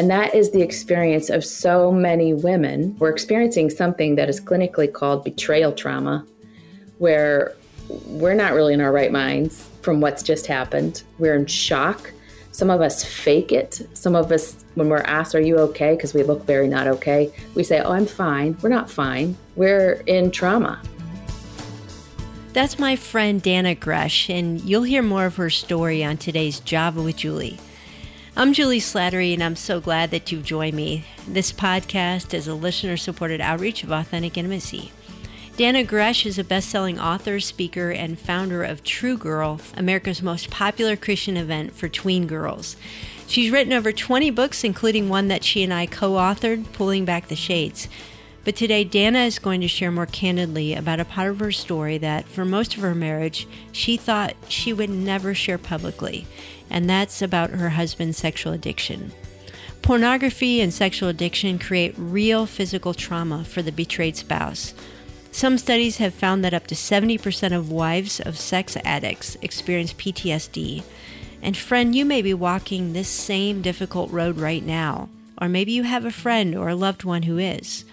And that is the experience of so many women. We're experiencing something that is clinically called betrayal trauma, where we're not really in our right minds from what's just happened. We're in shock. Some of us fake it. Some of us, when we're asked, Are you okay? because we look very not okay, we say, Oh, I'm fine. We're not fine. We're in trauma. That's my friend Dannah Gresh, and you'll hear more of her story on today's Java with Juli. I'm Juli Slattery, and I'm so glad that you've joined me. This podcast is a listener supported outreach of Authentic Intimacy. Dannah Gresh is a best selling author, speaker, and founder of True Girl, America's most popular Christian event for tween girls. She's written over 20 books, including one that she and I co authored, Pulling Back the Shades. But today, Dannah is going to share more candidly about a part of her story that, for most of her marriage, she thought she would never share publicly and that's about her husband's sexual addiction. Pornography and sexual addiction create real physical trauma for the betrayed spouse. Some studies have found that up to 70% of wives of sex addicts experience PTSD. And friend, you may be walking this same difficult road right now, or maybe you have a friend or a loved one who is.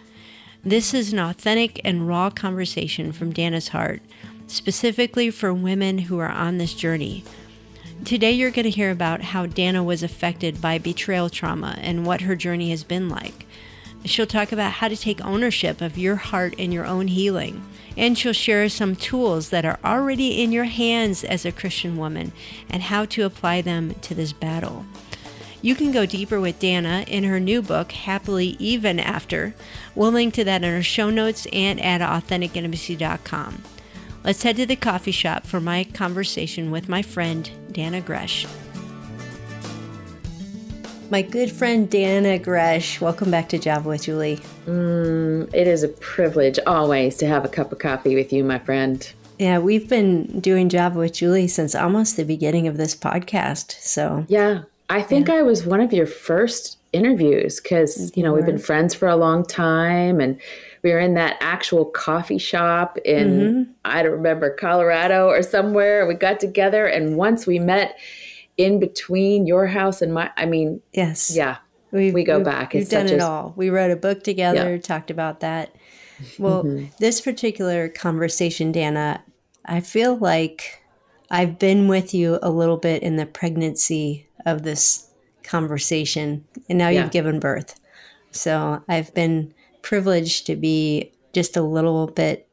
This is an authentic and raw conversation from Dannah's heart, specifically for women who are on this journey Today, you're going to hear about how Dannah was affected by betrayal trauma and what her journey has been like. She'll talk about how to take ownership of your heart and your own healing. And she'll share some tools that are already in your hands as a Christian woman and how to apply them to this battle. You can go deeper with Dannah in her new book, Happily Even After. We'll link to that in our show notes and at AuthenticIntimacy.com. Let's head to the coffee shop for my conversation with my friend, Dannah Gresh. My good friend Dannah Gresh, welcome back to Java with Juli. Mm, it is a privilege always to have a cup of coffee with you, my friend. Yeah, we've been doing Java with Juli since almost the beginning of this podcast. So, yeah, I think yeah. I was one of your first interviews because, you know, we've been friends for a long time and we were in that actual coffee shop in mm-hmm. I don't remember Colorado or somewhere. We got together and once we met in between your house and my I mean yes yeah we we go we've, back we've done it a, all we wrote a book together yeah. talked about that well mm-hmm. this particular conversation Dannah, I feel like I've been with you a little bit in the pregnancy of this conversation and now yeah. you've given birth so I've been privileged to be just a little bit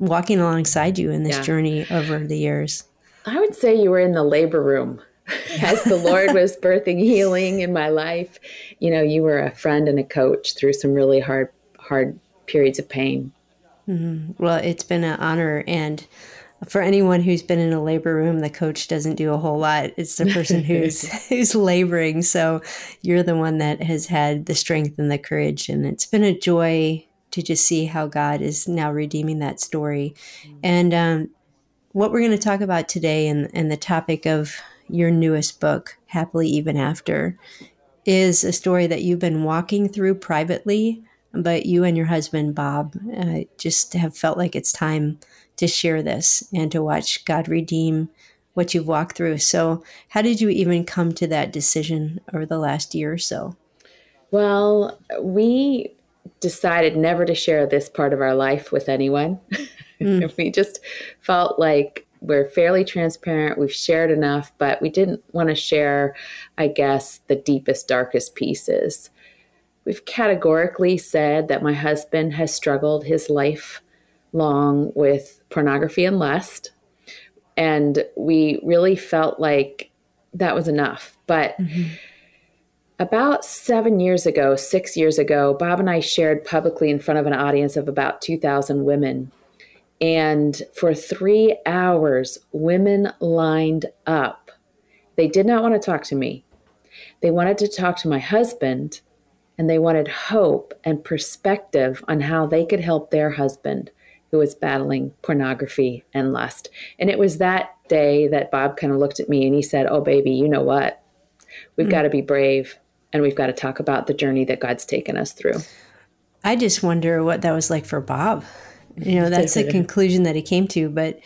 walking alongside you in this yeah. journey over the years. I would say you were in the labor room as the Lord was birthing healing in my life. You know, you were a friend and a coach through some really hard, hard periods of pain. Mm-hmm. Well, it's been an honor. And for anyone who's been in a labor room, the coach doesn't do a whole lot. It's the person who's who's laboring. So you're the one that has had the strength and the courage, and it's been a joy to just see how God is now redeeming that story. And um, what we're going to talk about today, and and the topic of your newest book, "Happily Even After," is a story that you've been walking through privately, but you and your husband Bob uh, just have felt like it's time to share this and to watch God redeem what you've walked through. So, how did you even come to that decision over the last year or so? Well, we decided never to share this part of our life with anyone. Mm. we just felt like we're fairly transparent. We've shared enough, but we didn't want to share, I guess, the deepest, darkest pieces. We've categorically said that my husband has struggled his life long with pornography and lust. And we really felt like that was enough. But mm-hmm. about seven years ago, six years ago, Bob and I shared publicly in front of an audience of about 2,000 women. And for three hours, women lined up. They did not want to talk to me. They wanted to talk to my husband and they wanted hope and perspective on how they could help their husband who was battling pornography and lust. And it was that day that Bob kind of looked at me and he said, Oh, baby, you know what? We've mm. got to be brave and we've got to talk about the journey that God's taken us through. I just wonder what that was like for Bob. You know, that's the conclusion that he came to. But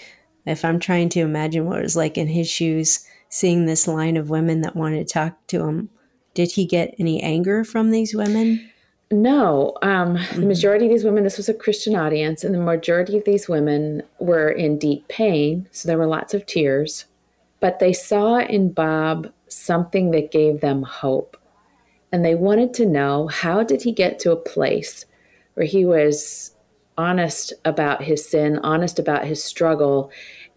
if I'm trying to imagine what it was like in his shoes, seeing this line of women that wanted to talk to him, did he get any anger from these women? No, um, mm-hmm. the majority of these women, this was a Christian audience, and the majority of these women were in deep pain. So there were lots of tears. But they saw in Bob something that gave them hope. And they wanted to know how did he get to a place where he was honest about his sin, honest about his struggle,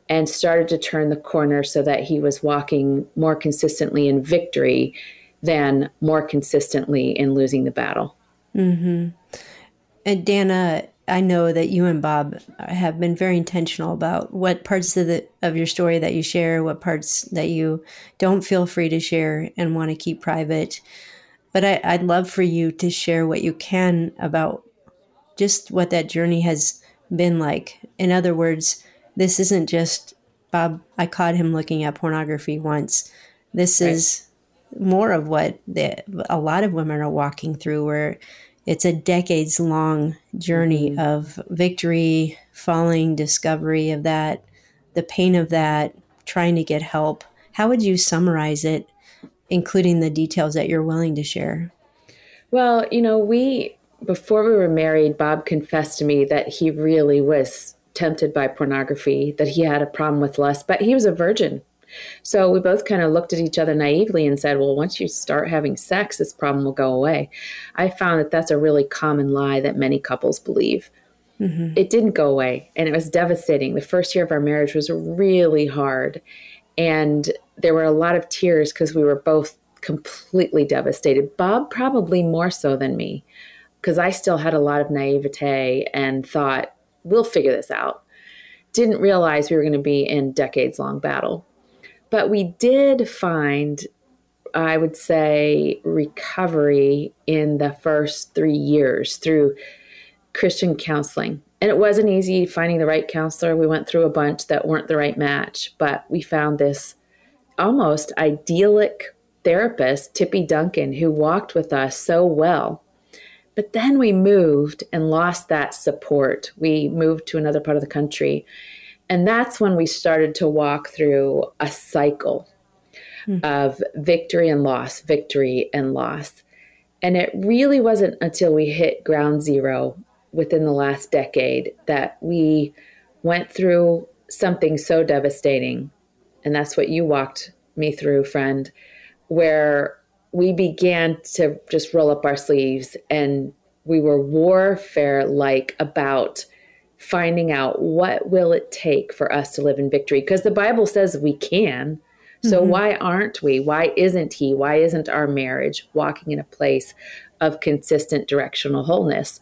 and started to turn the corner so that he was walking more consistently in victory than more consistently in losing the battle. Mm-hmm. And Dannah, I know that you and Bob have been very intentional about what parts of the of your story that you share, what parts that you don't feel free to share and want to keep private. But I, I'd love for you to share what you can about just what that journey has been like. In other words, this isn't just Bob. I caught him looking at pornography once. This right. is more of what the, a lot of women are walking through, where it's a decades long journey mm-hmm. of victory, falling, discovery of that, the pain of that, trying to get help. How would you summarize it, including the details that you're willing to share? Well, you know, we, before we were married, Bob confessed to me that he really was tempted by pornography, that he had a problem with lust, but he was a virgin. So we both kind of looked at each other naively and said, well, once you start having sex, this problem will go away. I found that that's a really common lie that many couples believe. Mm-hmm. It didn't go away and it was devastating. The first year of our marriage was really hard. And there were a lot of tears because we were both completely devastated. Bob, probably more so than me, because I still had a lot of naivete and thought, we'll figure this out. Didn't realize we were going to be in decades long battle. But we did find, I would say, recovery in the first three years through Christian counseling. And it wasn't easy finding the right counselor. We went through a bunch that weren't the right match, but we found this almost idyllic therapist, Tippy Duncan, who walked with us so well. But then we moved and lost that support. We moved to another part of the country and that's when we started to walk through a cycle mm. of victory and loss, victory and loss. And it really wasn't until we hit ground zero within the last decade that we went through something so devastating. And that's what you walked me through, friend, where we began to just roll up our sleeves and we were warfare like about finding out what will it take for us to live in victory? Because the bible says we can. So mm-hmm. why aren't we? Why isn't he? Why isn't our marriage walking in a place of consistent directional wholeness?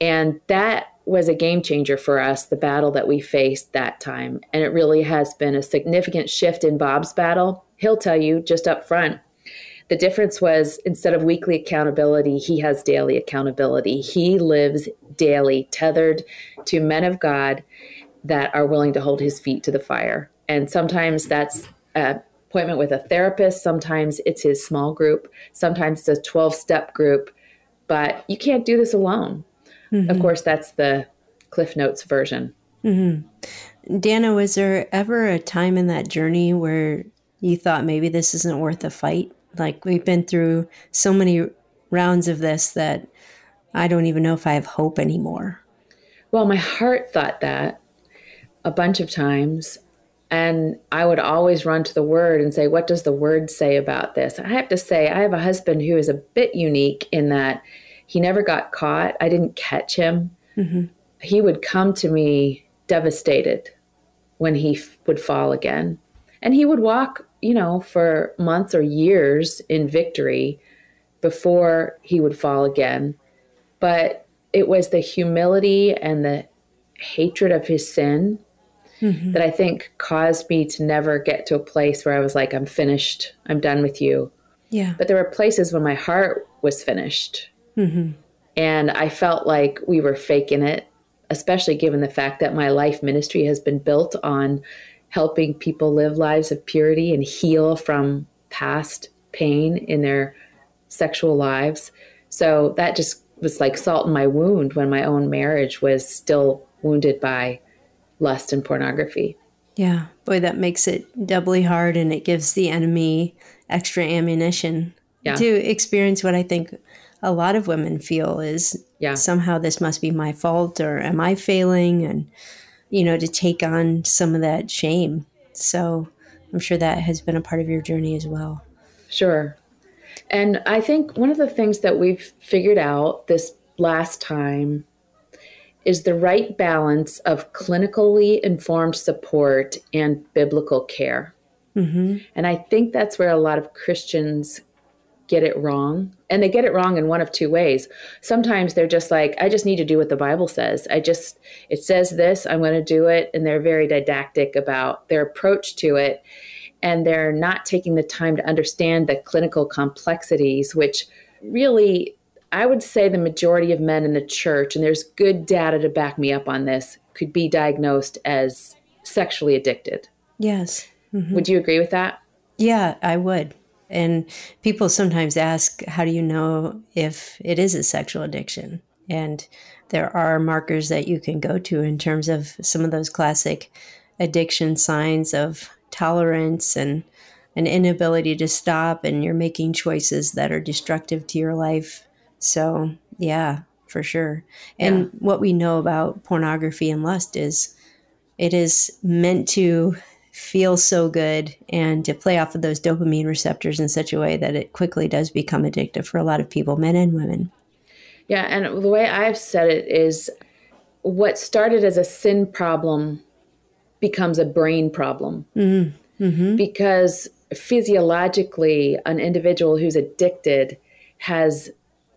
And that was a game changer for us the battle that we faced that time. And it really has been a significant shift in bob's battle. He'll tell you just up front the difference was instead of weekly accountability, he has daily accountability. He lives daily, tethered to men of God that are willing to hold his feet to the fire. And sometimes that's an appointment with a therapist, sometimes it's his small group, sometimes it's a 12 step group, but you can't do this alone. Mm-hmm. Of course, that's the Cliff Notes version. Mm-hmm. Dannah, was there ever a time in that journey where you thought maybe this isn't worth a fight? Like we've been through so many rounds of this that I don't even know if I have hope anymore. Well, my heart thought that a bunch of times. And I would always run to the word and say, What does the word say about this? I have to say, I have a husband who is a bit unique in that he never got caught. I didn't catch him. Mm-hmm. He would come to me devastated when he f- would fall again. And he would walk you know, for months or years in victory before he would fall again. But it was the humility and the hatred of his sin mm-hmm. that I think caused me to never get to a place where I was like, I'm finished, I'm done with you. Yeah. But there were places when my heart was finished. Mm-hmm. And I felt like we were faking it, especially given the fact that my life ministry has been built on helping people live lives of purity and heal from past pain in their sexual lives. So that just was like salt in my wound when my own marriage was still wounded by lust and pornography. Yeah, boy, that makes it doubly hard and it gives the enemy extra ammunition yeah. to experience what I think a lot of women feel is yeah. somehow this must be my fault or am I failing? And, you know, to take on some of that shame. So I'm sure that has been a part of your journey as well. Sure. And I think one of the things that we've figured out this last time is the right balance of clinically informed support and biblical care. Mm-hmm. And I think that's where a lot of Christians get it wrong. And they get it wrong in one of two ways. Sometimes they're just like, I just need to do what the Bible says. I just, it says this, I'm going to do it. And they're very didactic about their approach to it. And they're not taking the time to understand the clinical complexities, which really, I would say the majority of men in the church, and there's good data to back me up on this, could be diagnosed as sexually addicted. Yes. Mm-hmm. Would you agree with that? Yeah, I would. And people sometimes ask, how do you know if it is a sexual addiction? And there are markers that you can go to in terms of some of those classic addiction signs of tolerance and an inability to stop, and you're making choices that are destructive to your life. So, yeah, for sure. And yeah. what we know about pornography and lust is it is meant to feel so good and to play off of those dopamine receptors in such a way that it quickly does become addictive for a lot of people, men and women. Yeah, and the way I've said it is what started as a sin problem becomes a brain problem. Mm-hmm. Mm-hmm. Because physiologically, an individual who's addicted has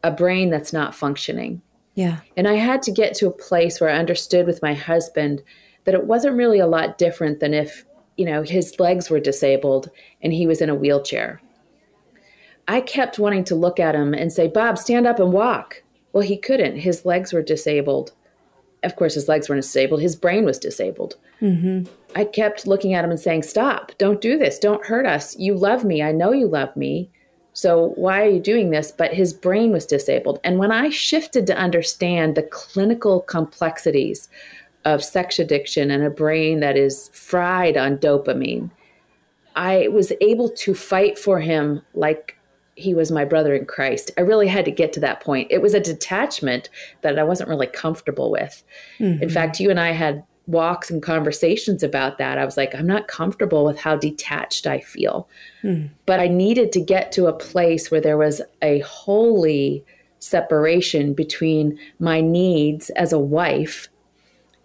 a brain that's not functioning. Yeah. And I had to get to a place where I understood with my husband that it wasn't really a lot different than if you know, his legs were disabled and he was in a wheelchair. I kept wanting to look at him and say, Bob, stand up and walk. Well, he couldn't. His legs were disabled. Of course, his legs weren't disabled, his brain was disabled. Mm-hmm. I kept looking at him and saying, Stop, don't do this, don't hurt us. You love me. I know you love me. So why are you doing this? But his brain was disabled. And when I shifted to understand the clinical complexities of sex addiction and a brain that is fried on dopamine, I was able to fight for him like he was my brother in Christ. I really had to get to that point. It was a detachment that I wasn't really comfortable with. Mm-hmm. In fact, you and I had walks and conversations about that. I was like, I'm not comfortable with how detached I feel. Mm. But I needed to get to a place where there was a holy separation between my needs as a wife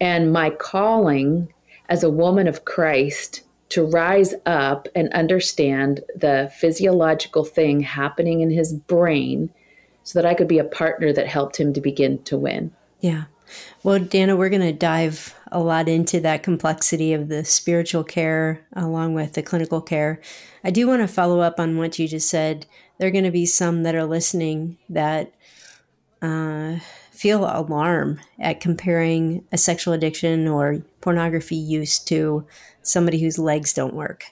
and my calling as a woman of Christ to rise up and understand the physiological thing happening in his brain so that I could be a partner that helped him to begin to win. Yeah. Well, Dannah, we're going to dive a lot into that complexity of the spiritual care along with the clinical care. I do want to follow up on what you just said. There are going to be some that are listening that uh, feel alarm at comparing a sexual addiction or pornography use to somebody whose legs don't work.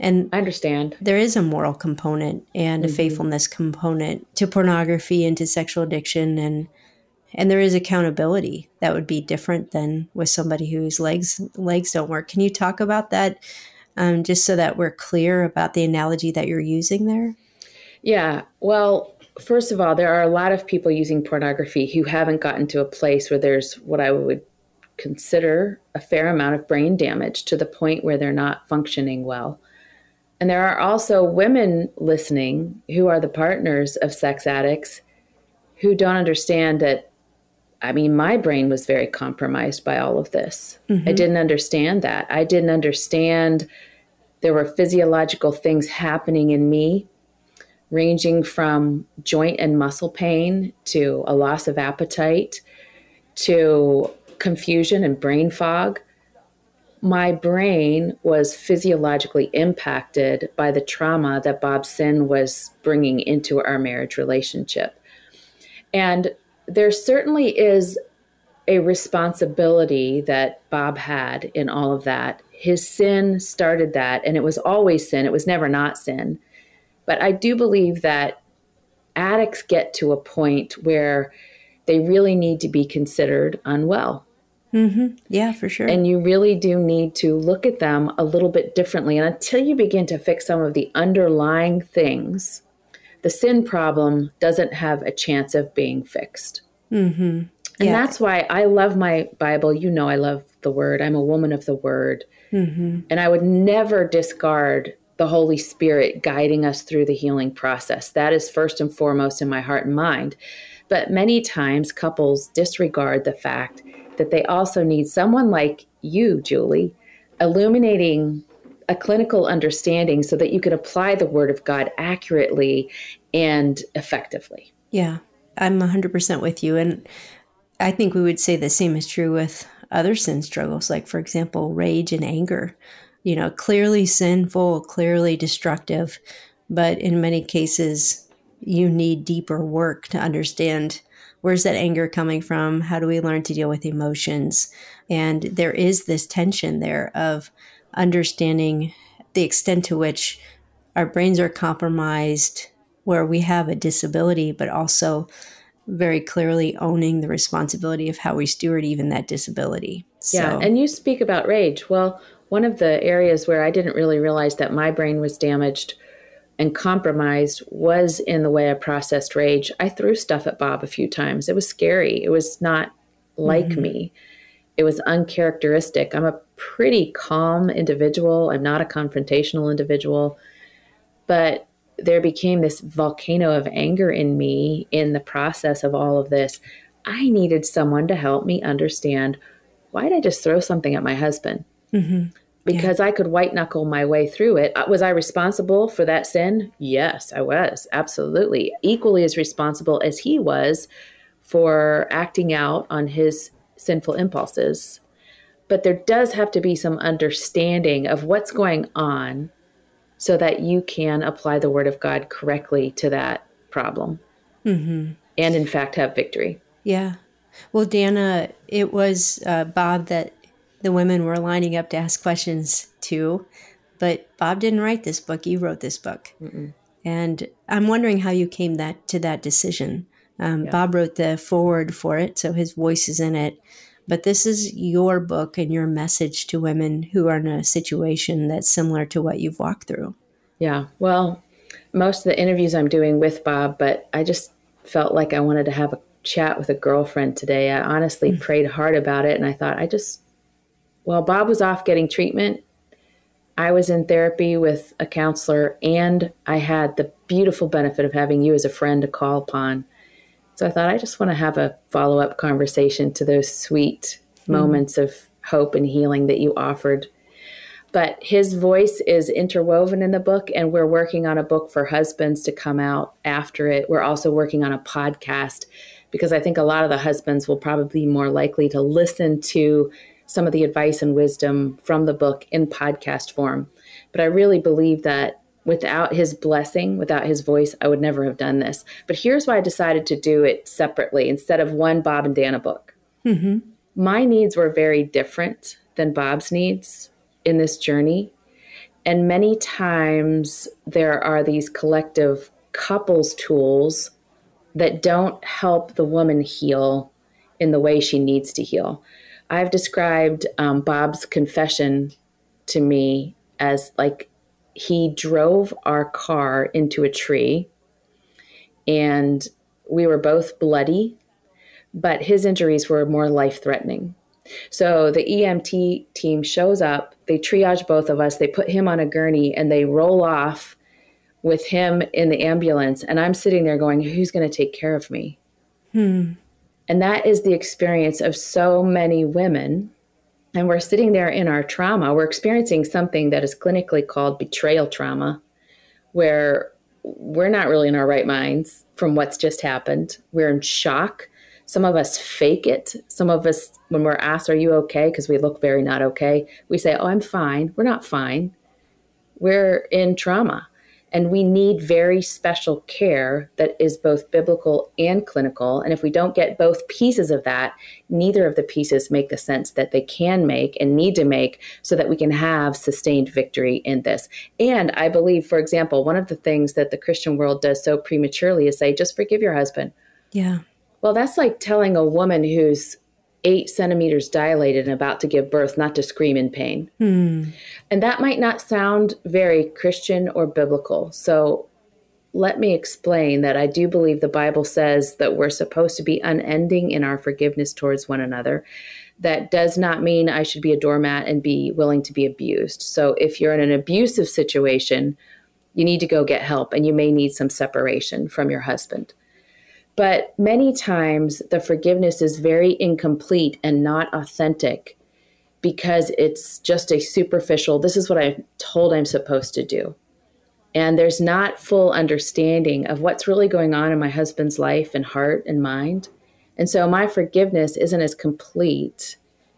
And I understand. There is a moral component and mm-hmm. a faithfulness component to pornography and to sexual addiction and and there is accountability that would be different than with somebody whose legs legs don't work. Can you talk about that um, just so that we're clear about the analogy that you're using there? Yeah. Well, first of all, there are a lot of people using pornography who haven't gotten to a place where there's what I would consider a fair amount of brain damage to the point where they're not functioning well. And there are also women listening who are the partners of sex addicts who don't understand that. I mean, my brain was very compromised by all of this. Mm-hmm. I didn't understand that. I didn't understand there were physiological things happening in me ranging from joint and muscle pain to a loss of appetite to confusion and brain fog. My brain was physiologically impacted by the trauma that Bob Sin was bringing into our marriage relationship. And there certainly is a responsibility that Bob had in all of that. His sin started that, and it was always sin, it was never not sin. But I do believe that addicts get to a point where they really need to be considered unwell. Mm-hmm. Yeah, for sure. And you really do need to look at them a little bit differently. And until you begin to fix some of the underlying things the sin problem doesn't have a chance of being fixed. Mm-hmm. And yeah. that's why I love my Bible. You know, I love the word. I'm a woman of the word. Mm-hmm. And I would never discard the Holy Spirit guiding us through the healing process. That is first and foremost in my heart and mind. But many times couples disregard the fact that they also need someone like you, Juli, illuminating a clinical understanding so that you can apply the Word of God accurately and effectively. Yeah, I'm 100% with you. And I think we would say the same is true with other sin struggles, like, for example, rage and anger. You know, clearly sinful, clearly destructive, but in many cases, you need deeper work to understand where's that anger coming from? How do we learn to deal with emotions? And there is this tension there of understanding the extent to which our brains are compromised, where we have a disability, but also very clearly owning the responsibility of how we steward even that disability. So. Yeah, and you speak about rage. Well, one of the areas where I didn't really realize that my brain was damaged and compromised was in the way I processed rage. I threw stuff at Bob a few times. It was scary. It was not like mm-hmm. me. It was uncharacteristic. I'm a pretty calm individual. I'm not a confrontational individual. But there became this volcano of anger in me in the process of all of this. I needed someone to help me understand why did I just throw something at my husband? Mm-hmm. Because yeah. I could white knuckle my way through it. Uh, was I responsible for that sin? Yes, I was. Absolutely. Equally as responsible as he was for acting out on his sinful impulses. But there does have to be some understanding of what's going on so that you can apply the word of God correctly to that problem. Mm-hmm. And in fact, have victory. Yeah. Well, Dannah, it was uh, Bob that the women were lining up to ask questions to, but Bob didn't write this book. You wrote this book. Mm-mm. And I'm wondering how you came that to that decision. Um, yeah. Bob wrote the foreword for it, so his voice is in it. But this is your book and your message to women who are in a situation that's similar to what you've walked through. Yeah. Well, most of the interviews I'm doing with Bob, but I just felt like I wanted to have a chat with a girlfriend today. I honestly mm-hmm. prayed hard about it and I thought I just while Bob was off getting treatment, I was in therapy with a counselor and I had the beautiful benefit of having you as a friend to call upon. So I thought I just want to have a follow up conversation to those sweet mm-hmm. moments of hope and healing that you offered. But his voice is interwoven in the book, and we're working on a book for husbands to come out after it. We're also working on a podcast because I think a lot of the husbands will probably be more likely to listen to some of the advice and wisdom from the book in podcast form. But I really believe that without his blessing, without his voice, I would never have done this. But here's why I decided to do it separately instead of one Bob and Dannah book. Mm-hmm. My needs were very different than Bob's needs in this journey. And many times there are these collective couples tools that don't help the woman heal in the way she needs to heal. I've described um, Bob's confession to me as like he drove our car into a tree and we were both bloody, but his injuries were more life threatening. So the EMT team shows up, they triage both of us, they put him on a gurney, and they roll off with him in the ambulance. And I'm sitting there going, Who's going to take care of me? Hmm. And that is the experience of so many women and we're sitting there in our trauma. We're experiencing something that is clinically called betrayal trauma, where we're not really in our right minds from what's just happened. We're in shock. Some of us fake it. Some of us, when we're asked, Are you okay? Because we look very not okay, we say, Oh, I'm fine. We're not fine. We're in trauma. And we need very special care that is both biblical and clinical. And if we don't get both pieces of that, neither of the pieces make the sense that they can make and need to make so that we can have sustained victory in this. And I believe, for example, one of the things that the Christian world does so prematurely is say, just forgive your husband. Yeah. Well, that's like telling a woman who's eight centimeters dilated and about to give birth not to scream in pain. Hmm. And that might not sound very Christian or biblical. So let me explain that I do believe the Bible says that we're supposed to be unending in our forgiveness towards one another. That does not mean I should be a doormat and be willing to be abused. So if you're in an abusive situation, you need to go get help and you may need some separation from your husband. But many times the forgiveness is very incomplete and not authentic because it's just a superficial, this is what I'm told I'm supposed to do. And there's not full understanding of what's really going on in my husband's life and heart and mind. And so my forgiveness isn't as complete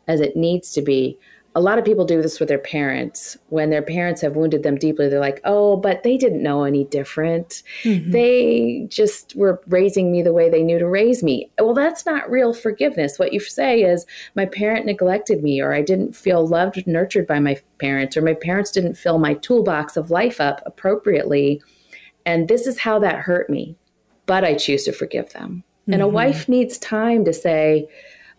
as it needs to be a lot of people do this with their parents when their parents have wounded them deeply they're like oh but they didn't know any different mm-hmm. they just were raising me the way they knew to raise me well that's not real forgiveness what you say is my parent neglected me or i didn't feel loved nurtured by my parents or my parents didn't fill my toolbox of life up appropriately and this is how that hurt me but i choose to forgive them mm-hmm. and a mm-hmm. wife needs time to say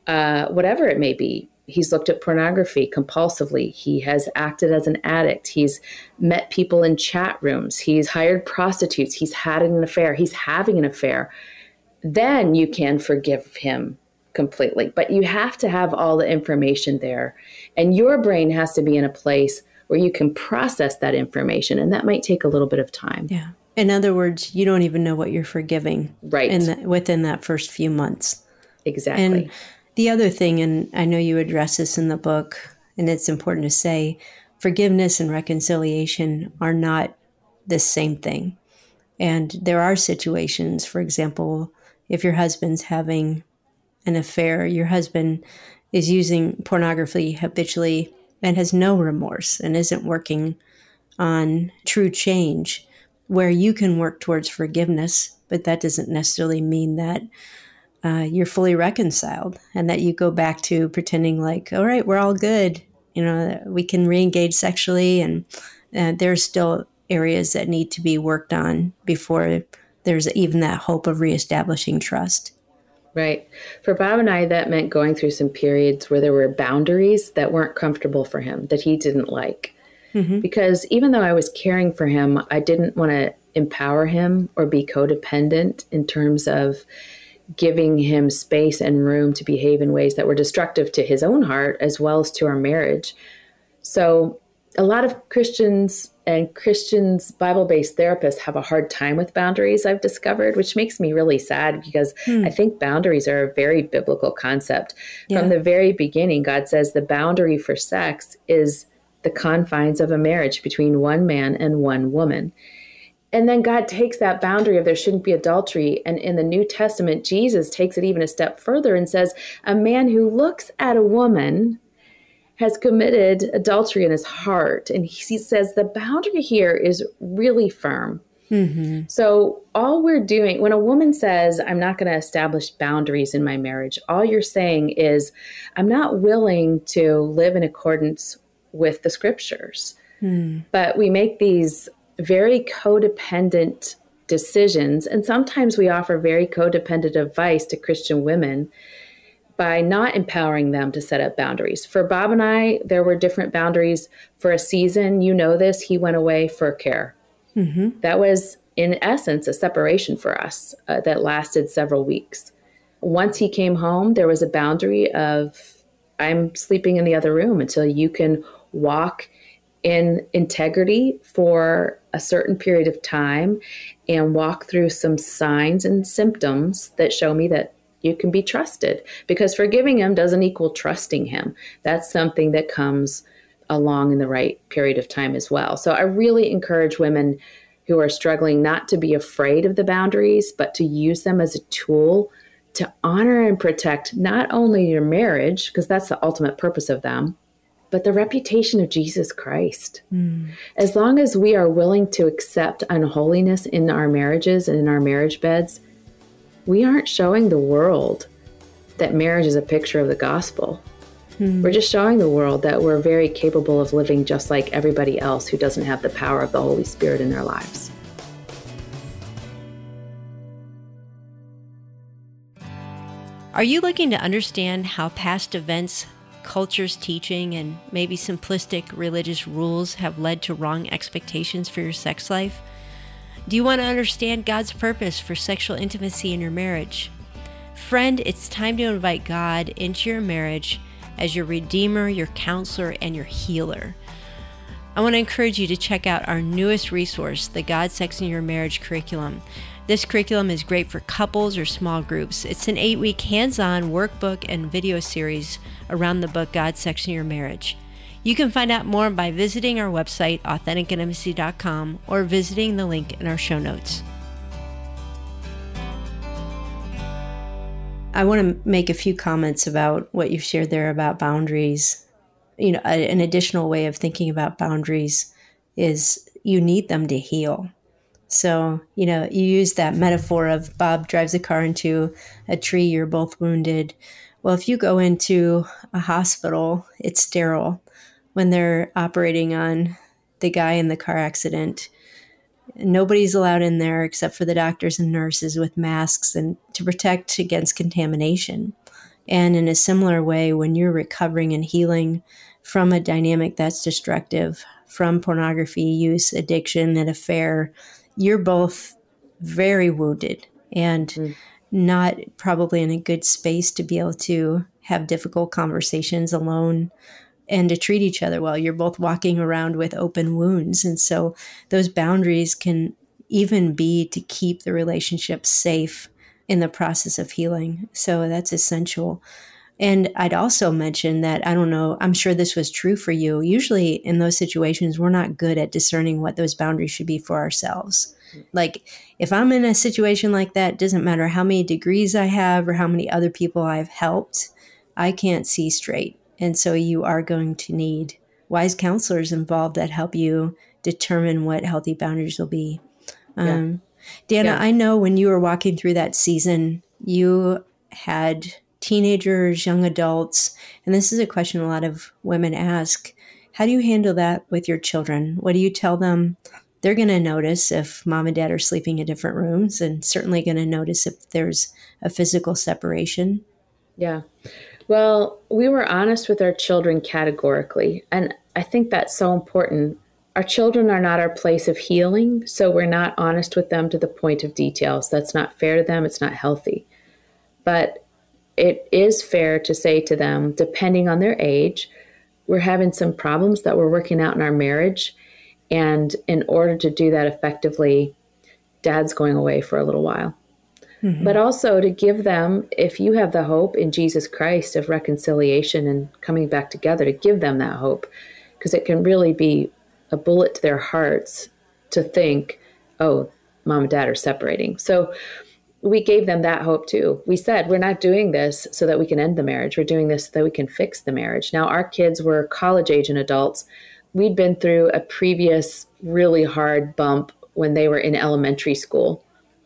uh, whatever it may be He's looked at pornography compulsively. He has acted as an addict. He's met people in chat rooms. He's hired prostitutes. He's had an affair. He's having an affair. Then you can forgive him completely. But you have to have all the information there. And your brain has to be in a place where you can process that information. And that might take a little bit of time. Yeah. In other words, you don't even know what you're forgiving. Right. In the, within that first few months. Exactly. And the other thing, and I know you address this in the book, and it's important to say forgiveness and reconciliation are not the same thing. And there are situations, for example, if your husband's having an affair, your husband is using pornography habitually and has no remorse and isn't working on true change, where you can work towards forgiveness, but that doesn't necessarily mean that uh, you're fully reconciled and that you go back to pretending like, all right, we're all good. You know, we can re-engage sexually, and uh, there's still areas that need to be worked on before there's even that hope of reestablishing trust. Right. For Bob and I, that meant going through some periods where there were boundaries that weren't comfortable for him, that he didn't like. Mm-hmm. Because even though I was caring for him, I didn't want to empower him or be codependent in terms of giving him space and room to behave in ways that were destructive to his own heart as well as to our marriage. So, a lot of Christians and Christians, Bible based therapists have a hard time with boundaries, I've discovered, which makes me really sad because hmm. I think boundaries are a very biblical concept. Yeah. From the very beginning, God says the boundary for sex is the confines of a marriage between one man and one woman. And then God takes that boundary of there shouldn't be adultery. And in the New Testament, Jesus takes it even a step further and says, a man who looks at a woman has committed adultery in his heart. And he says the boundary here is really firm. Mm-hmm. So, all we're doing, when a woman says, I'm not going to establish boundaries in my marriage, all you're saying is, I'm not willing to live in accordance with the scriptures. Mm. But we make these very codependent decisions. And sometimes we offer very codependent advice to Christian women by not empowering them to set up boundaries. For Bob and I, there were different boundaries for a season. You know this, he went away for care. Mm-hmm. That was, in essence, a separation for us uh, that lasted several weeks. Once he came home, there was a boundary of I'm sleeping in the other room until you can walk in integrity for a certain period of time and walk through some signs and symptoms that show me that you can be trusted because forgiving him doesn't equal trusting him. That's something that comes along in the right period of time as well. So I really encourage women who are struggling not to be afraid of the boundaries, but to use them as a tool to honor and protect not only your marriage, because that's the ultimate purpose of them, but the reputation of Jesus Christ. Mm. As long as we are willing to accept unholiness in our marriages and in our marriage beds, we aren't showing the world that marriage is a picture of the gospel. Mm. We're just showing the world that we're very capable of living just like everybody else who doesn't have the power of the Holy Spirit in their lives. Are you looking to understand how past events culture's teaching and maybe simplistic religious rules have led to wrong expectations for your sex life? Do you want to understand God's purpose for sexual intimacy in your marriage? Friend, it's time to invite God into your marriage as your Redeemer, your counselor, and your healer. I want to encourage you to check out our newest resource, the God Sex in Your Marriage curriculum. This curriculum is great for couples or small groups. It's an eight week hands on workbook and video series around the book God Sex in Your Marriage. You can find out more by visiting our website, AuthenticIntimacy.com, or visiting the link in our show notes. I want to make a few comments about what you've shared there about boundaries you know, an additional way of thinking about boundaries is you need them to heal. So, you know, you use that metaphor of Bob drives a car into a tree, you're both wounded. Well, if you go into a hospital, it's sterile. When they're operating on the guy in the car accident, nobody's allowed in there except for the doctors and nurses with masks and to protect against contamination. And in a similar way, when you're recovering and healing from a dynamic that's destructive, from pornography use, addiction, an affair, you're both very wounded and mm. not probably in a good space to be able to have difficult conversations alone and to treat each other well. You're both walking around with open wounds. And so those boundaries can even be to keep the relationship safe in the process of healing. So that's essential. And I'd also mention that I don't know, I'm sure this was true for you. Usually in those situations, we're not good at discerning what those boundaries should be for ourselves. Like if I'm in a situation like that, doesn't matter how many degrees I have or how many other people I've helped, I can't see straight. And so you are going to need wise counselors involved that help you determine what healthy boundaries will be. Um, Dannah, yeah. I know when you were walking through that season, you had teenagers, young adults, and this is a question a lot of women ask. How do you handle that with your children? What do you tell them? They're going to notice if mom and dad are sleeping in different rooms, and certainly going to notice if there's a physical separation. Yeah. Well, we were honest with our children categorically. And I think that's so important our children are not our place of healing, so we're not honest with them to the point of details. That's not fair to them, it's not healthy. But it is fair to say to them, depending on their age, we're having some problems that we're working out in our marriage. And in order to do that effectively, dad's going away for a little while. Mm-hmm. But also to give them, if you have the hope in Jesus Christ of reconciliation and coming back together, to give them that hope, because it can really be a bullet to their hearts to think, oh, mom and dad are separating. So we gave them that hope too. We said, we're not doing this so that we can end the marriage. We're doing this so that we can fix the marriage. Now, our kids were college age and adults. We'd been through a previous really hard bump when they were in elementary school.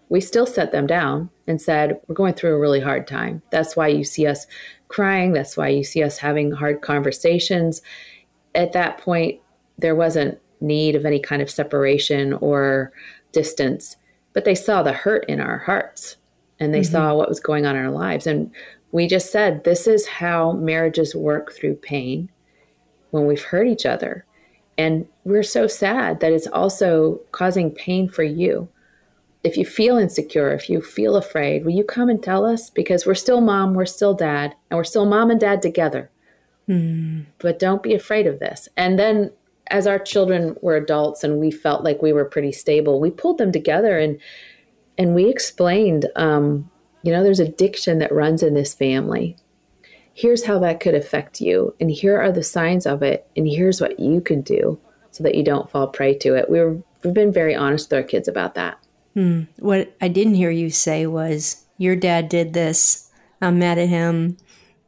We still set them down and said, We're going through a really hard time. That's why you see us crying. That's why you see us having hard conversations. At that point, there wasn't need of any kind of separation or distance, but they saw the hurt in our hearts and they mm-hmm. saw what was going on in our lives. And we just said, this is how marriages work through pain when we've hurt each other. And we're so sad that it's also causing pain for you. If you feel insecure, if you feel afraid, will you come and tell us? Because we're still mom, we're still dad, and we're still mom and dad together. Mm. But don't be afraid of this. And then as our children were adults and we felt like we were pretty stable, we pulled them together and and we explained, um, you know, there's addiction that runs in this family. Here's how that could affect you, and here are the signs of it, and here's what you can do so that you don't fall prey to it. We were, we've been very honest with our kids about that. Hmm. What I didn't hear you say was, "Your dad did this. I'm mad at him.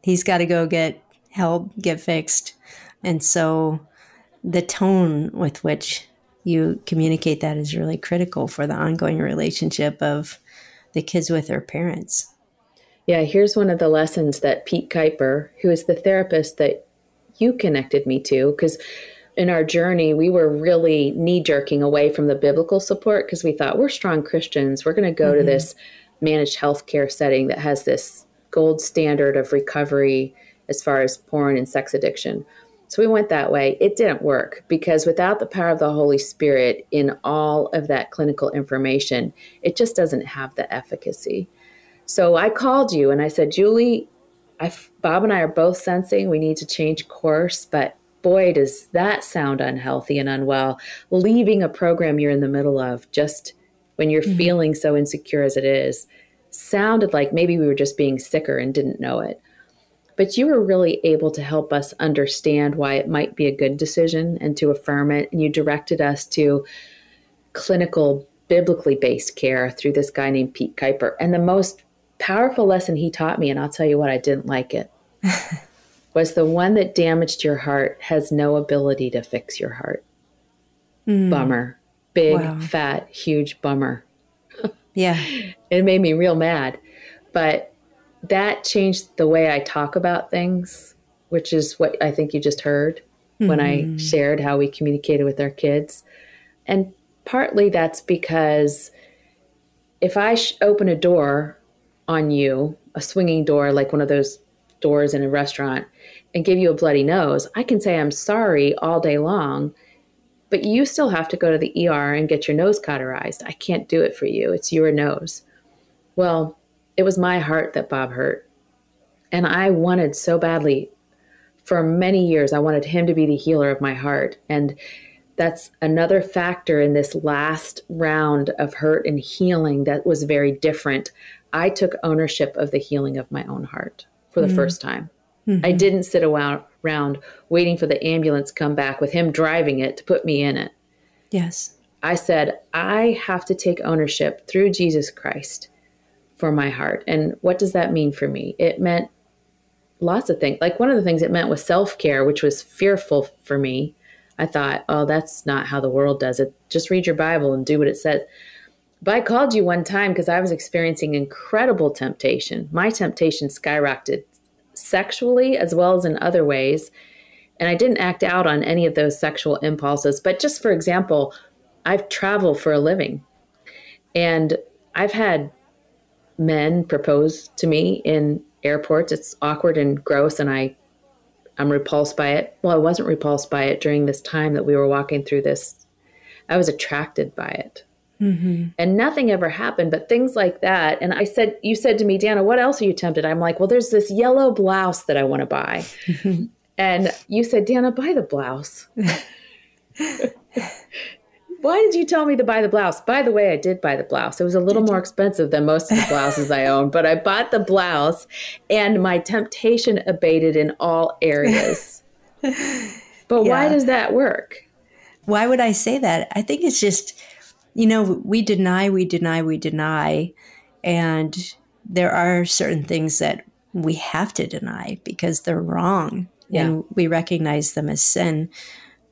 He's got to go get help, get fixed." And so the tone with which you communicate that is really critical for the ongoing relationship of the kids with their parents. Yeah, here's one of the lessons that Pete Kuiper, who is the therapist that you connected me to, because in our journey, we were really knee jerking away from the biblical support because we thought we're strong Christians. We're going to go mm-hmm. to this managed healthcare setting that has this gold standard of recovery as far as porn and sex addiction. So we went that way. It didn't work because without the power of the Holy Spirit in all of that clinical information, it just doesn't have the efficacy. So I called you and I said, Juli, I, Bob and I are both sensing we need to change course, but boy, does that sound unhealthy and unwell. Leaving a program you're in the middle of just when you're mm-hmm. feeling so insecure as it is sounded like maybe we were just being sicker and didn't know it. But you were really able to help us understand why it might be a good decision and to affirm it. And you directed us to clinical, biblically based care through this guy named Pete Kuiper. And the most powerful lesson he taught me, and I'll tell you what, I didn't like it, was the one that damaged your heart has no ability to fix your heart. Mm. Bummer. Big, wow. fat, huge bummer. yeah. It made me real mad. But that changed the way I talk about things, which is what I think you just heard mm. when I hmm. shared how we communicated with our kids. And partly that's because if I sh- open a door on you, a swinging door, like one of those doors in a restaurant, and give you a bloody nose, I can say I'm sorry all day long, but you still have to go to the ER and get your nose cauterized. I can't do it for you. It's your nose. Well, it was my heart that Bob hurt. And I wanted so badly for many years, I wanted him to be the healer of my heart. And that's another factor in this last round of hurt and healing that was very different. I took ownership of the healing of my own heart for the mm-hmm. first time. Mm-hmm. I didn't sit around waiting for the ambulance come back with him driving it to put me in it. Yes. I said, I have to take ownership through Jesus Christ for my heart. And what does that mean for me? It meant lots of things. Like one of the things it meant was self care, which was fearful for me. I thought, oh, that's not how the world does it. Just read your Bible and do what it says. But I called you one time because I was experiencing incredible temptation. My temptation skyrocketed sexually as well as in other ways. And I didn't act out on any of those sexual impulses. But just for example, I've traveled for a living and I've had men propose to me in airports. It's awkward and gross, and I, I'm repulsed by it. Well, I wasn't repulsed by it during this time that we were walking through this. I was attracted by it. Mm-hmm. And nothing ever happened, but things like that. And I said, You said to me, Dannah, what else are you tempted? I'm like, Well, there's this yellow blouse that I want to buy. and you said, Dannah, buy the blouse. Why did you tell me to buy the blouse? By the way, I did buy the blouse. It was a little more expensive than most of the blouses I own, but I bought the blouse and my temptation abated in all areas. But yeah. why does that work? Why would I say that? I think it's just you know, we deny, we deny, we deny. And there are certain things that we have to deny because they're wrong yeah. and we recognize them as sin.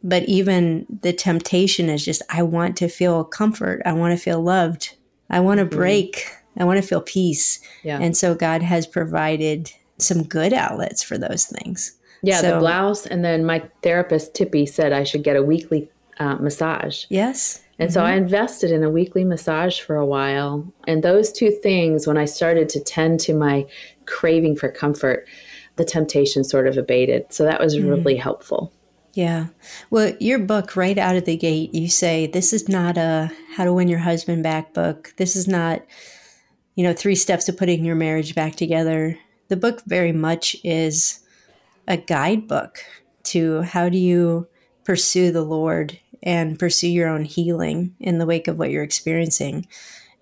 But even the temptation is just, I want to feel comfort. I want to feel loved. I want to mm-hmm. break. I want to feel peace. Yeah. And so God has provided some good outlets for those things. Yeah, so, the blouse. And then my therapist, Tippy, said I should get a weekly uh, massage. Yes. And mm-hmm. so I invested in a weekly massage for a while. And those two things, when I started to tend to my craving for comfort, the temptation sort of abated. So that was mm-hmm. really helpful. Yeah. Well, your book, right out of the gate, you say this is not a how to win your husband back book. This is not, you know, three steps to putting your marriage back together. The book very much is a guidebook to how do you pursue the Lord and pursue your own healing in the wake of what you're experiencing.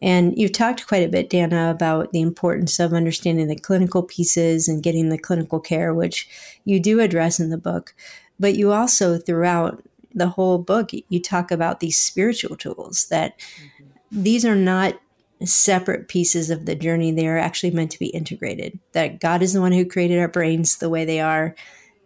And you've talked quite a bit, Dannah, about the importance of understanding the clinical pieces and getting the clinical care, which you do address in the book. But you also, throughout the whole book, you talk about these spiritual tools that mm-hmm. these are not separate pieces of the journey. They are actually meant to be integrated. That God is the one who created our brains the way they are.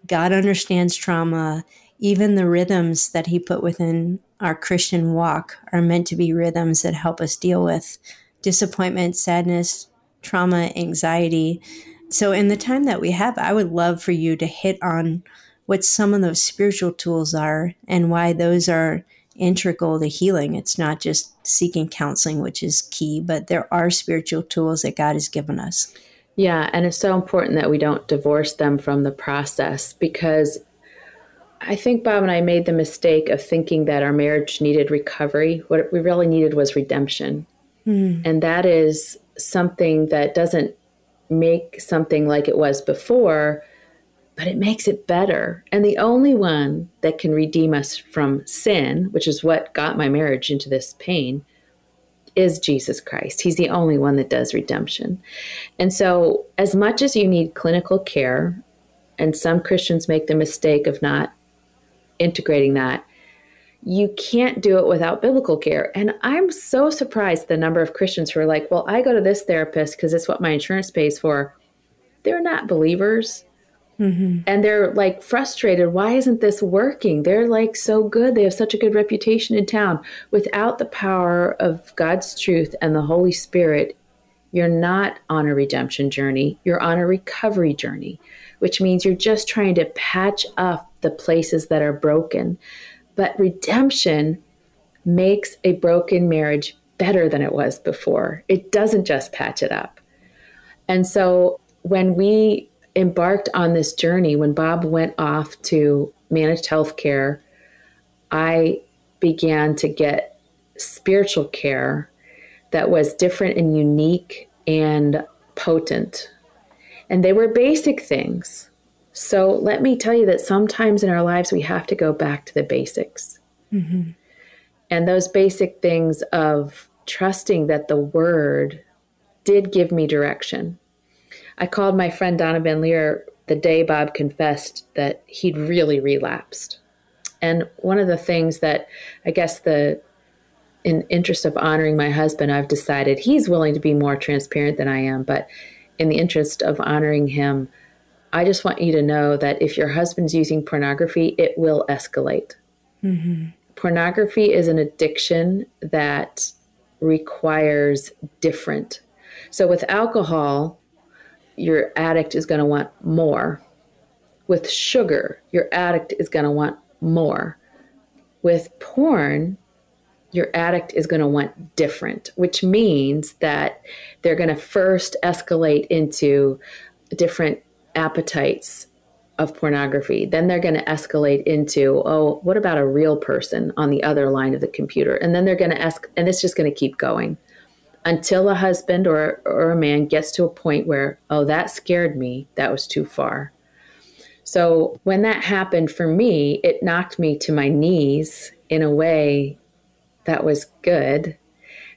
God understands trauma even the rhythms that he put within our Christian walk are meant to be rhythms that help us deal with disappointment, sadness, trauma, anxiety. So, in the time that we have, I would love for you to hit on what some of those spiritual tools are and why those are integral to healing. It's not just seeking counseling, which is key, but there are spiritual tools that God has given us. Yeah, and it's so important that we don't divorce them from the process because I think Bob and I made the mistake of thinking that our marriage needed recovery. What we really needed was redemption. Mm. And that is something that doesn't make something like it was before, but it makes it better. And the only one that can redeem us from sin, which is what got my marriage into this pain, is Jesus Christ. He's the only one that does redemption. And so, as much as you need clinical care, and some Christians make the mistake of not integrating that, you can't do it without biblical care. And I'm so surprised the number of Christians who are like, well, I go to this therapist because it's what my insurance pays for. They're not believers. Mm-hmm. And they're like frustrated. Why isn't this working? They're like so good. They have such a good reputation in town. Without the power of God's truth and the Holy Spirit, you're not on a redemption journey. You're on a recovery journey, which means you're just trying to patch up the places that are broken. But redemption makes a broken marriage better than it was before. It doesn't just patch it up. And so when we embarked on this journey, when Bob went off to managed healthcare, I began to get spiritual care that was different and unique and potent. And they were basic things. So let me tell you that sometimes in our lives we have to go back to the basics. Mm-hmm. And those basic things of trusting that the word did give me direction. I called my friend Donna Van Leer the day Bob confessed that he'd really relapsed. And one of the things that I guess the in interest of honoring my husband, I've decided he's willing to be more transparent than I am, but in the interest of honoring him, I just want you to know that if your husband's using pornography, it will escalate. Mm-hmm. Pornography is an addiction that requires different. So with alcohol, your addict is going to want more. With sugar, your addict is going to want more. With porn, your addict is going to want different, which means that they're going to first escalate into different appetites of pornography. Then they're going to escalate into, oh, what about a real person on the other line of the computer? And then they're going to ask, and it's just going to keep going until a husband or, or a man gets to a point where, oh, that scared me. That was too far. So when that happened for me, it knocked me to my knees in a way that was good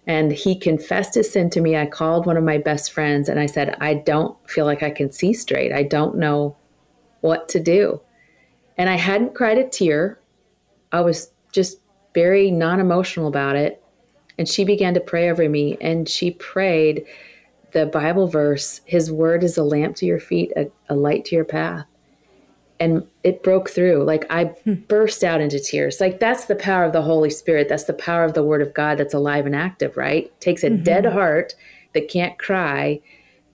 and he confessed his sin to me. I called one of my best friends and I said, I don't feel like I can see straight. I don't know what to do. And I hadn't cried a tear. I was just very non emotional about it. And she began to pray over me and she prayed the Bible verse His word is a lamp to your feet, a, a light to your path and it broke through. Like I hmm. burst out into tears. Like that's the power of the Holy Spirit. That's the power of the Word of God that's alive and active, right? takes a mm-hmm. dead heart that can't cry,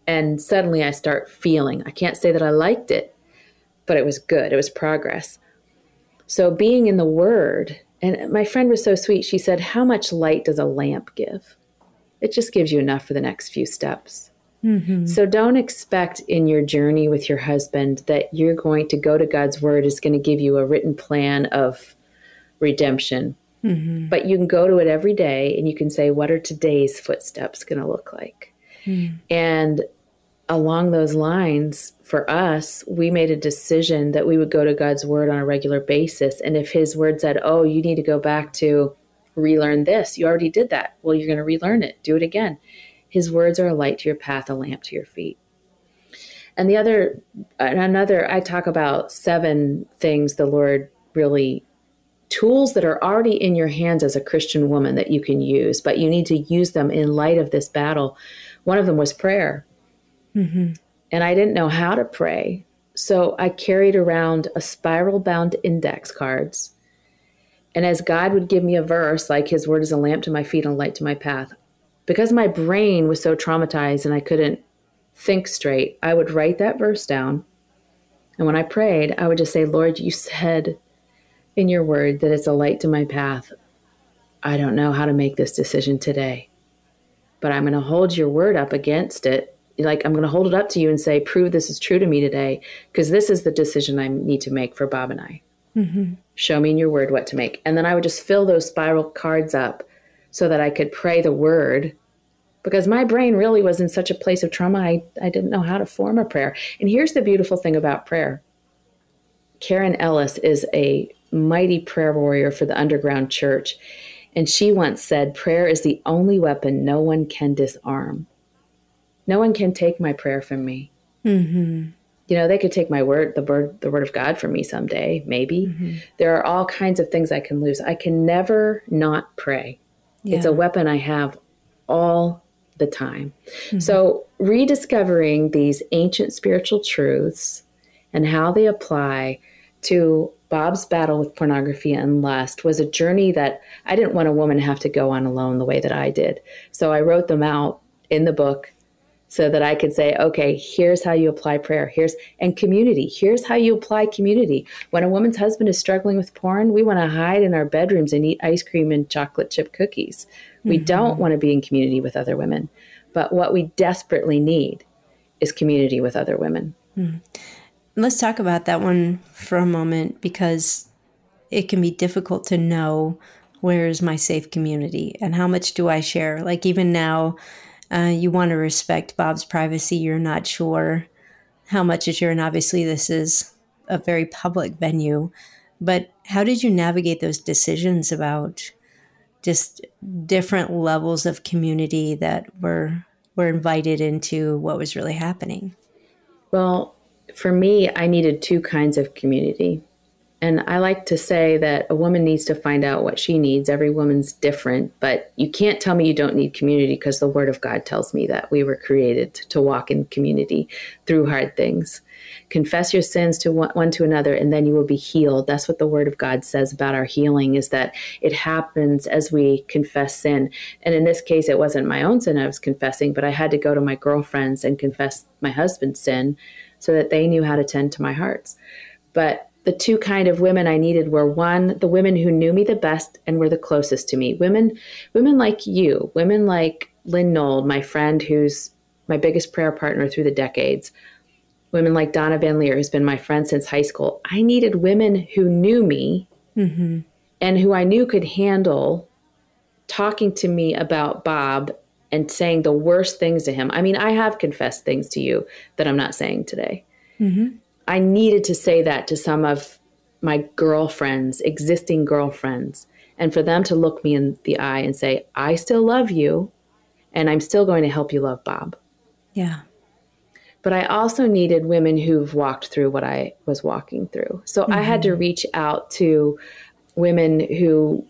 and suddenly I start feeling. I can't say that I liked it, but it was good. It was progress. So being in the Word, and my friend was so sweet. She said, How much light does a lamp give? It just gives you enough for the next few steps. Mm-hmm. So don't expect in your journey with your husband that you're going to go to God's word is going to give you a written plan of redemption. Mm-hmm. But you can go to it every day and you can say, what are today's footsteps going to look like? Mm-hmm. And along those lines, for us, we made a decision that we would go to God's word on a regular basis. And if his word said, oh, you need to go back to relearn this, you already did that. Well, you're going to relearn it, do it again. His words are a light to your path, a lamp to your feet. And the other, another, I talk about seven things the Lord really, tools that are already in your hands as a Christian woman that you can use, but you need to use them in light of this battle. One of them was prayer. Mm-hmm. And I didn't know how to pray. So I carried around a spiral bound index cards. And as God would give me a verse, like His word is a lamp to my feet and a light to my path, because my brain was so traumatized and I couldn't think straight, I would write that verse down. And when I prayed, I would just say, Lord, you said in your word that it's a light to my path. I don't know how to make this decision today, but I'm going to hold your word up against it. Like, I'm going to hold it up to you and say, prove this is true to me today, because this is the decision I need to make for Bob and I. Mm-hmm. Show me in your word what to make. And then I would just fill those spiral cards up so that I could pray the word because my brain really was in such a place of trauma, I, I didn't know how to form a prayer. And here's the beautiful thing about prayer Karen Ellis is a mighty prayer warrior for the underground church. And she once said, Prayer is the only weapon no one can disarm. No one can take my prayer from me. Mm-hmm. You know, they could take my word, the word, the word of God from me someday, maybe. Mm-hmm. There are all kinds of things I can lose. I can never not pray. Yeah. It's a weapon I have all the time. Mm-hmm. So, rediscovering these ancient spiritual truths and how they apply to Bob's battle with pornography and lust was a journey that I didn't want a woman to have to go on alone the way that I did. So I wrote them out in the book so that I could say, okay, here's how you apply prayer. Here's and community. Here's how you apply community. When a woman's husband is struggling with porn, we want to hide in our bedrooms and eat ice cream and chocolate chip cookies. We mm-hmm. don't want to be in community with other women. But what we desperately need is community with other women. Mm-hmm. Let's talk about that one for a moment because it can be difficult to know where is my safe community and how much do I share. Like, even now, uh, you want to respect Bob's privacy. You're not sure how much is your, and obviously, this is a very public venue. But how did you navigate those decisions about just different levels of community that were were invited into what was really happening? Well, for me, I needed two kinds of community. And I like to say that a woman needs to find out what she needs. Every woman's different, but you can't tell me you don't need community because the Word of God tells me that we were created to walk in community through hard things. Confess your sins to one, one to another, and then you will be healed. That's what the Word of God says about our healing: is that it happens as we confess sin. And in this case, it wasn't my own sin I was confessing, but I had to go to my girlfriends and confess my husband's sin so that they knew how to tend to my hearts. But the two kind of women I needed were one, the women who knew me the best and were the closest to me. Women, women like you, women like Lynn Nold, my friend who's my biggest prayer partner through the decades. Women like Donna Van Leer, who's been my friend since high school. I needed women who knew me mm-hmm. and who I knew could handle talking to me about Bob and saying the worst things to him. I mean, I have confessed things to you that I'm not saying today. Mm-hmm. I needed to say that to some of my girlfriends, existing girlfriends, and for them to look me in the eye and say, I still love you and I'm still going to help you love Bob. Yeah. But I also needed women who've walked through what I was walking through. So mm-hmm. I had to mm-hmm. reach out to women who,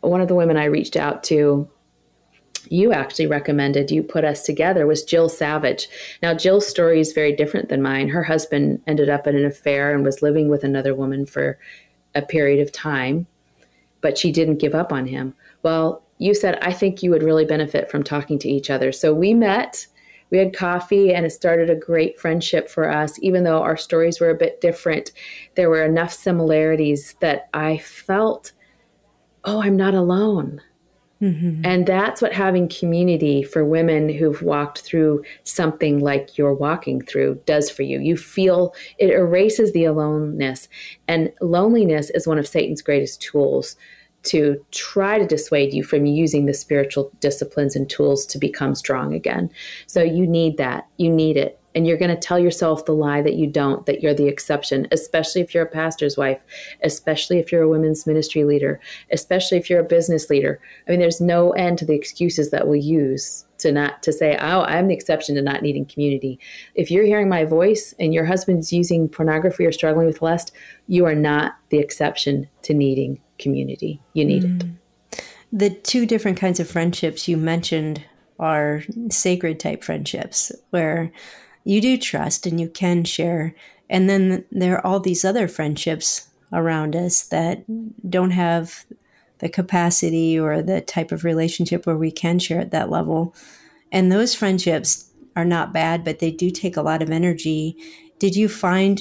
one of the women I reached out to you actually recommended you put us together was Jill Savage. Now, Jill's story is very different than mine. Her husband ended up in an affair and was living with another woman for a period of time, but she didn't give up on him. Well, you said, I think you would really benefit from talking to each other. So we met, we had coffee, and it started a great friendship for us. Even though our stories were a bit different, there were enough similarities that I felt, oh, I'm not alone. Mm-hmm. And that's what having community for women who've walked through something like you're walking through does for you. You feel it erases the aloneness. And loneliness is one of Satan's greatest tools to try to dissuade you from using the spiritual disciplines and tools to become strong again. So you need that. You need it and you're going to tell yourself the lie that you don't, that you're the exception, especially if you're a pastor's wife, especially if you're a women's ministry leader, especially if you're a business leader. I mean, there's no end to the excuses that we use to not to say, "Oh, I'm the exception to not needing community." If you're hearing my voice and your husband's using pornography or struggling with lust, you are not the exception to needing community. You need mm. it. The two different kinds of friendships you mentioned are sacred type friendships where you do trust and you can share. And then there are all these other friendships around us that don't have the capacity or the type of relationship where we can share at that level. And those friendships are not bad, but they do take a lot of energy. Did you find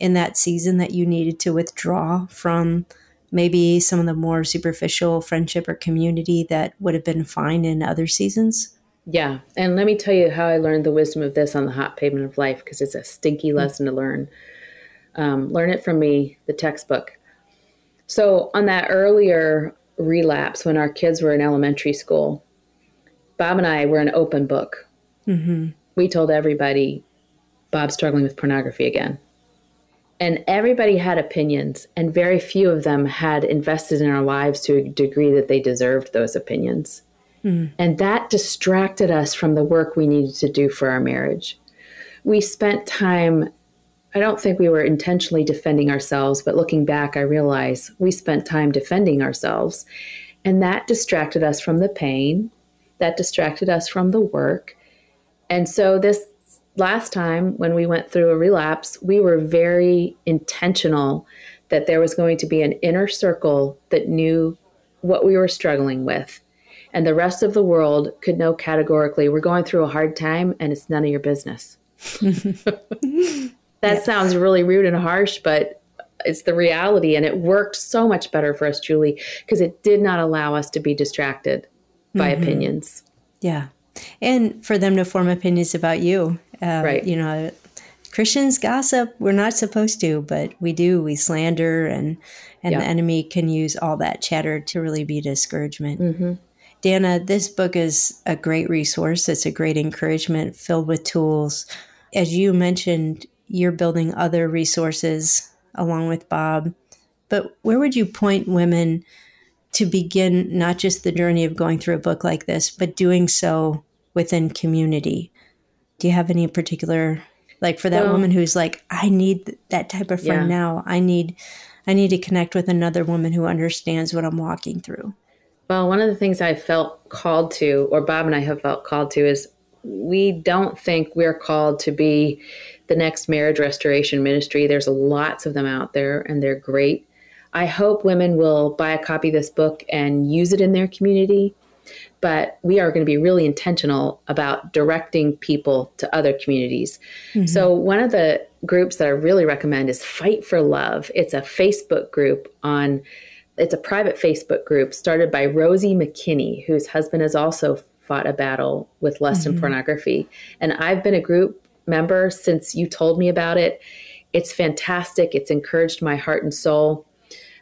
in that season that you needed to withdraw from maybe some of the more superficial friendship or community that would have been fine in other seasons? Yeah. And let me tell you how I learned the wisdom of this on the hot pavement of life because it's a stinky mm. lesson to learn. Um, learn it from me, the textbook. So, on that earlier relapse when our kids were in elementary school, Bob and I were an open book. Mm-hmm. We told everybody Bob's struggling with pornography again. And everybody had opinions, and very few of them had invested in our lives to a degree that they deserved those opinions. Mm. And that distracted us from the work we needed to do for our marriage. We spent time, I don't think we were intentionally defending ourselves, but looking back, I realize we spent time defending ourselves. And that distracted us from the pain, that distracted us from the work. And so this last time when we went through a relapse, we were very intentional that there was going to be an inner circle that knew what we were struggling with. And the rest of the world could know categorically, we're going through a hard time and it's none of your business. that yeah. sounds really rude and harsh, but it's the reality. And it worked so much better for us, Juli, because it did not allow us to be distracted by mm-hmm. opinions. Yeah. And for them to form opinions about you uh, right. You know, Christians gossip. We're not supposed to, but we do. We slander, and and yeah. the enemy can use all that chatter to really be discouragement. Mm-hmm. Dannah, this book is a great resource. It's a great encouragement filled with tools. As you mentioned, you're building other resources along with Bob. But where would you point women to begin not just the journey of going through a book like this, but doing so within community? do you have any particular like for that well, woman who's like i need that type of friend yeah. now i need i need to connect with another woman who understands what i'm walking through well one of the things i felt called to or bob and i have felt called to is we don't think we're called to be the next marriage restoration ministry there's lots of them out there and they're great i hope women will buy a copy of this book and use it in their community but we are going to be really intentional about directing people to other communities. Mm-hmm. So, one of the groups that I really recommend is Fight for Love. It's a Facebook group on it's a private Facebook group started by Rosie McKinney, whose husband has also fought a battle with lust mm-hmm. and pornography. And I've been a group member since you told me about it. It's fantastic. It's encouraged my heart and soul.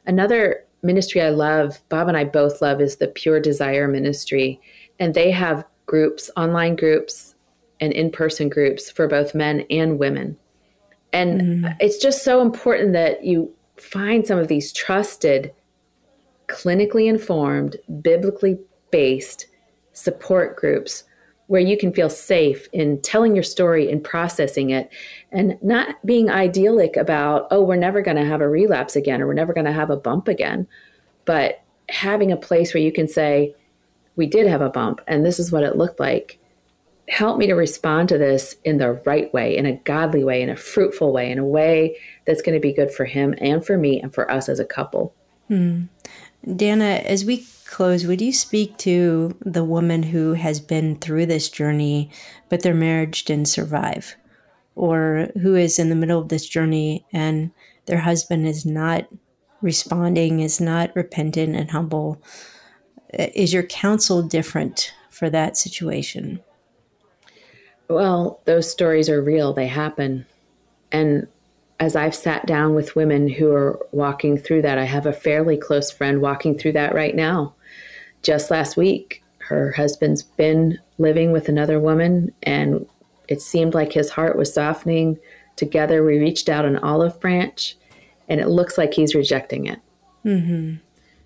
Another ministry I love, Bob and I both love, is the Pure Desire Ministry. And they have groups, online groups, and in person groups for both men and women. And mm. it's just so important that you find some of these trusted, clinically informed, biblically based support groups where you can feel safe in telling your story and processing it and not being idyllic about, oh, we're never going to have a relapse again or we're never going to have a bump again, but having a place where you can say, we did have a bump and this is what it looked like. Help me to respond to this in the right way, in a godly way, in a fruitful way, in a way that's going to be good for him and for me and for us as a couple. Hmm. Dannah, as we close, would you speak to the woman who has been through this journey, but their marriage didn't survive? Or who is in the middle of this journey and their husband is not responding, is not repentant and humble? Is your counsel different for that situation? Well, those stories are real, they happen. And as I've sat down with women who are walking through that, I have a fairly close friend walking through that right now just last week, her husband's been living with another woman, and it seemed like his heart was softening. Together, we reached out an olive branch, and it looks like he's rejecting it. Mm-hmm.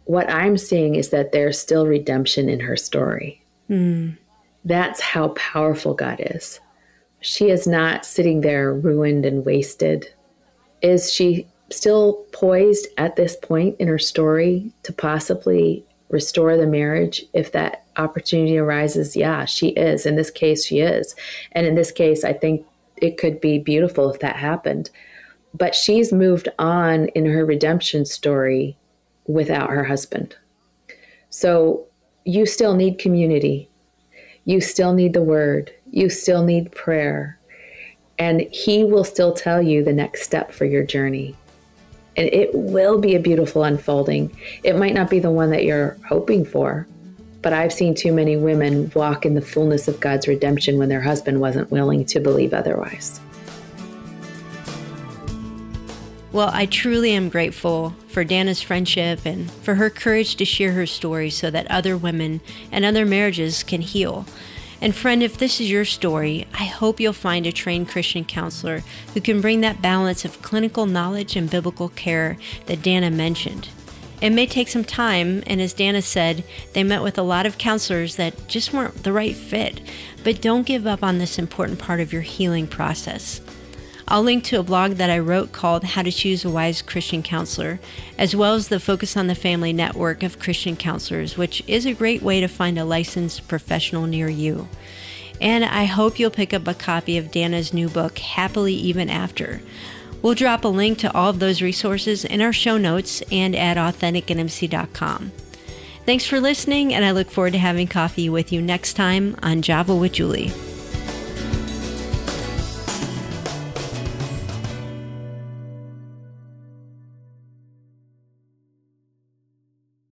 What I'm seeing is that there's still redemption in her story. Mm. That's how powerful God is. She is not sitting there ruined and wasted. Is she still poised at this point in her story to possibly restore the marriage? If that opportunity arises yeah she is. In this case she is. And in this case i think it could be beautiful if that happened. But she's moved on in her redemption story without her husband. So you still need community. You still need the word. You still need prayer and he will still tell you the next step for your journey and it will be a beautiful unfolding. It might not be the one that you're hoping for, but I've seen too many women walk in the fullness of God's redemption when their husband wasn't willing to believe otherwise. Well, I truly am grateful for Dannah's friendship and for her courage to share her story so that other women and other marriages can heal. And friend, if this is your story, I hope you'll find a trained Christian counselor who can bring that balance of clinical knowledge and biblical care that Dannah mentioned. It may take some time, and as Dannah said, they met with a lot of counselors that just weren't the right fit, but don't give up on this important part of your healing process. I'll link to a blog that I wrote called How to Choose a Wise Christian Counselor, as well as the Focus on the Family network of Christian counselors, which is a great way to find a licensed professional near you. And I hope you'll pick up a copy of Dannah's new book, Happily Even After. We'll drop a link to all of those resources in our show notes and at AuthenticIntimacy.com. Thanks for listening, and I look forward to having coffee with you next time on Java with Juli.